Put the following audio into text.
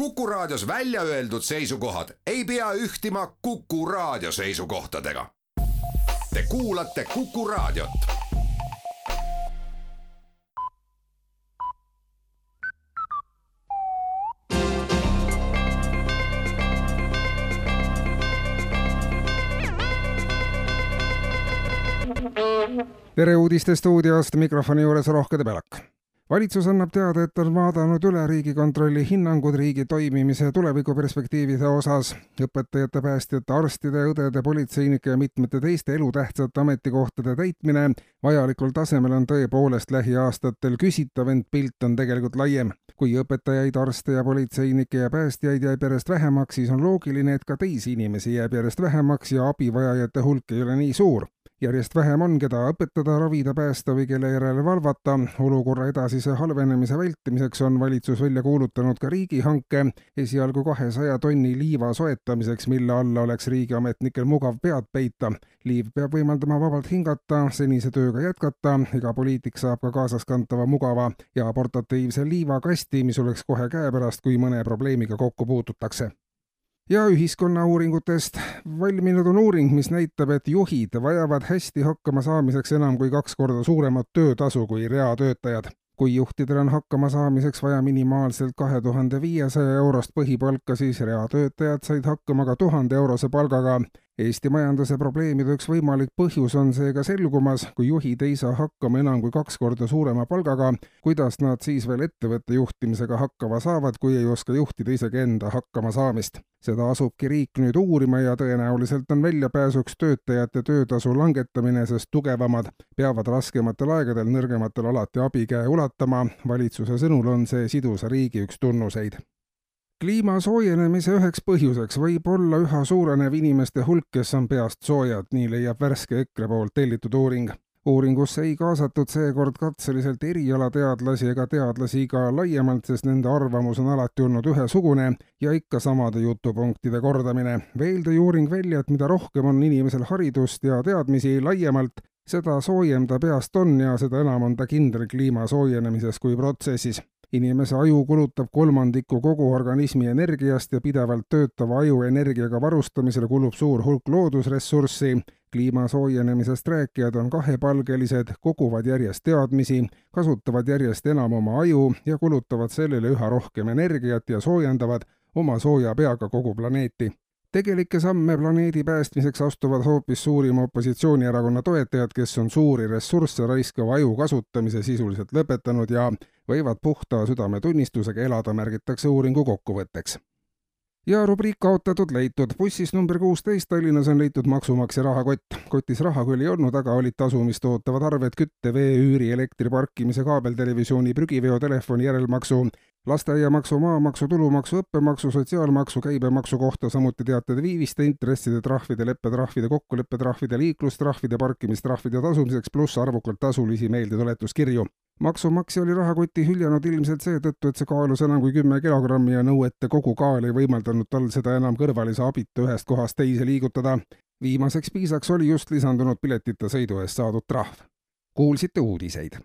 Kuku Raadios välja öeldud seisukohad ei pea ühtima Kuku Raadio seisukohtadega. Te kuulate Kuku Raadiot. tere uudiste stuudiost, mikrofoni juures Rohke Debelak valitsus annab teada, et on vaadanud üle Riigikontrolli hinnangud riigi toimimise tulevikuperspektiivide osas. õpetajate, päästjate, arstide, õdede, politseinike ja mitmete teiste elutähtsate ametikohtade täitmine vajalikul tasemel on tõepoolest lähiaastatel küsitav, ent pilt on tegelikult laiem. kui õpetajaid, arste ja politseinikke ja päästjaid jääb järjest vähemaks, siis on loogiline, et ka teisi inimesi jääb järjest vähemaks ja abivajajate hulk ei ole nii suur järjest vähem on, keda õpetada, ravida, päästa või kelle järele valvata. olukorra edasise halvenemise vältimiseks on valitsus välja kuulutanud ka riigihanke esialgu kahesaja tonni liiva soetamiseks, mille alla oleks riigiametnikel mugav pead peita. liiv peab võimaldama vabalt hingata, senise tööga jätkata, iga poliitik saab ka kaasaskantava mugava ja portatiivse liivakasti, mis oleks kohe käepärast, kui mõne probleemiga kokku puututakse ja ühiskonnauuringutest. valminud on uuring, mis näitab, et juhid vajavad hästi hakkama saamiseks enam kui kaks korda suuremat töötasu kui reatöötajad. kui juhtidel on hakkama saamiseks vaja minimaalselt kahe tuhande viiesaja eurost põhipalka, siis reatöötajad said hakkama ka tuhande eurose palgaga Eesti majanduse probleemide üks võimalik põhjus on seega selgumas, kui juhid ei saa hakkama enam kui kaks korda suurema palgaga, kuidas nad siis veel ettevõtte juhtimisega hakkama saavad, kui ei oska juhtida isegi enda hakkamasaamist. seda asubki riik nüüd uurima ja tõenäoliselt on väljapääsuks töötajate töötasu langetamine, sest tugevamad peavad raskematel aegadel nõrgematele alati abikäe ulatama. valitsuse sõnul on see sidusa riigi üks tunnuseid kliima soojenemise üheks põhjuseks võib olla üha suurenev inimeste hulk, kes on peast soojad, nii leiab värske EKRE poolt tellitud uuring. uuringusse ei kaasatud seekord katseliselt erialateadlasi ega teadlasi ka laiemalt, sest nende arvamus on alati olnud ühesugune ja ikka samade jutupunktide kordamine. veel tõi uuring välja, et mida rohkem on inimesel haridust ja teadmisi laiemalt, seda soojem ta peast on ja seda enam on ta kindel kliima soojenemises kui protsessis inimese aju kulutab kolmandiku kogu organismi energiast ja pidevalt töötava aju energiaga varustamisele kulub suur hulk loodusressurssi. kliima soojenemisest rääkijad on kahepalgelised, koguvad järjest teadmisi, kasutavad järjest enam oma aju ja kulutavad sellele üha rohkem energiat ja soojendavad oma sooja peaga kogu planeeti tegelikke samme planeedi päästmiseks astuvad hoopis suurima opositsioonierakonna toetajad, kes on suuri ressursse raiskava aju kasutamise sisuliselt lõpetanud ja võivad puhta südametunnistusega elada, märgitakse uuringu kokkuvõtteks. ja rubriik kaotatud leitud. bussis number kuusteist Tallinnas on leitud maksumaksja rahakott. kotis raha küll ei olnud, aga olid tasumist ootavad arved kütte, vee, üüri, elektri, parkimise, kaabeltelevisiooni, prügiveo, telefoni järelmaksu lasteaiamaksu, maamaksu, tulumaksu, õppemaksu, sotsiaalmaksu, käibemaksu kohta, samuti teated viiviste, intresside, trahvide, leppetrahvide, kokkuleppetrahvide, liiklustrahvide, parkimistrahvide tasumiseks, pluss arvukalt tasulisi meeldetuletuskirju. maksumaksja oli rahakoti hüljanud ilmselt seetõttu, et see kaalus enam kui kümme kilogrammi ja nõuete kogu kaal ei võimaldanud tal seda enam kõrvalise abita ühest kohast teise liigutada. viimaseks piisaks oli just lisandunud piletita sõidu eest saadud trahv. kuulsite uudiseid